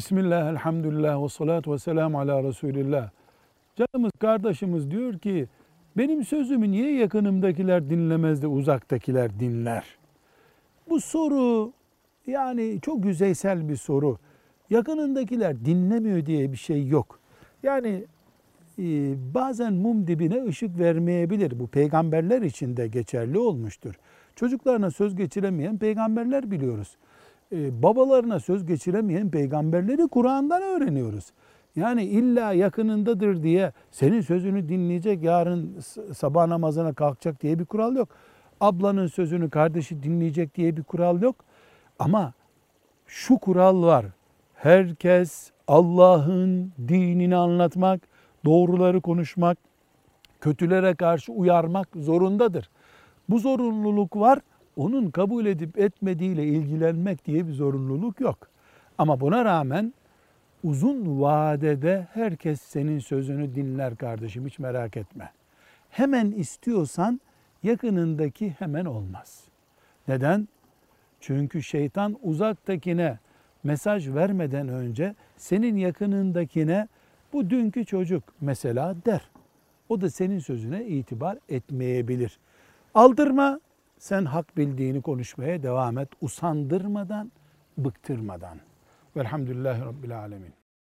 Bismillah, elhamdülillah ve salatu ve selamu ala Resulillah. Canımız kardeşimiz diyor ki benim sözümü niye yakınımdakiler dinlemez de uzaktakiler dinler? Bu soru yani çok yüzeysel bir soru. Yakınındakiler dinlemiyor diye bir şey yok. Yani e, bazen mum dibine ışık vermeyebilir. Bu peygamberler için de geçerli olmuştur. Çocuklarına söz geçiremeyen peygamberler biliyoruz. E, babalarına söz geçiremeyen peygamberleri Kur'an'dan öğreniyoruz. Yani illa yakınındadır diye senin sözünü dinleyecek, yarın sabah namazına kalkacak diye bir kural yok. Ablanın sözünü kardeşi dinleyecek diye bir kural yok. Ama şu kural var. Herkes Allah'ın dinini anlatmak, doğruları konuşmak, kötülere karşı uyarmak zorundadır. Bu zorunluluk var. Onun kabul edip etmediğiyle ilgilenmek diye bir zorunluluk yok. Ama buna rağmen uzun vadede herkes senin sözünü dinler kardeşim hiç merak etme. Hemen istiyorsan yakınındaki hemen olmaz. Neden? Çünkü şeytan uzaktakine mesaj vermeden önce senin yakınındakine bu dünkü çocuk mesela der. O da senin sözüne itibar etmeyebilir. Aldırma, sen hak bildiğini konuşmaya devam et. Usandırmadan, bıktırmadan. Velhamdülillahi Rabbil Alemin.